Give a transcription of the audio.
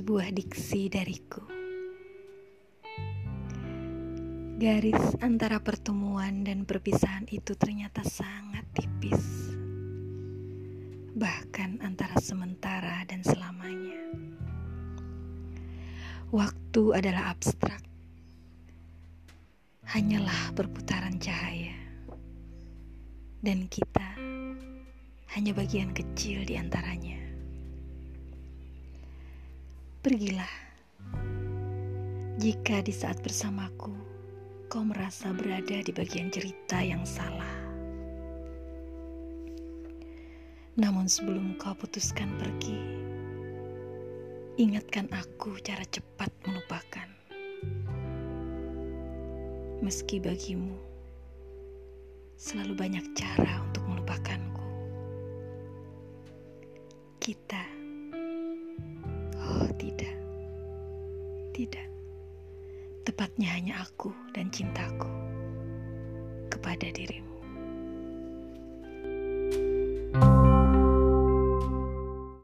Sebuah diksi dariku. Garis antara pertemuan dan perpisahan itu ternyata sangat tipis. Bahkan antara sementara dan selamanya. Waktu adalah abstrak. Hanyalah perputaran cahaya. Dan kita hanya bagian kecil di antaranya. Pergilah. Jika di saat bersamaku kau merasa berada di bagian cerita yang salah. Namun sebelum kau putuskan pergi, ingatkan aku cara cepat melupakan. Meski bagimu selalu banyak cara untuk melupakanku. Kita Oh, tidak. Tidak. Tepatnya hanya aku dan cintaku kepada dirimu.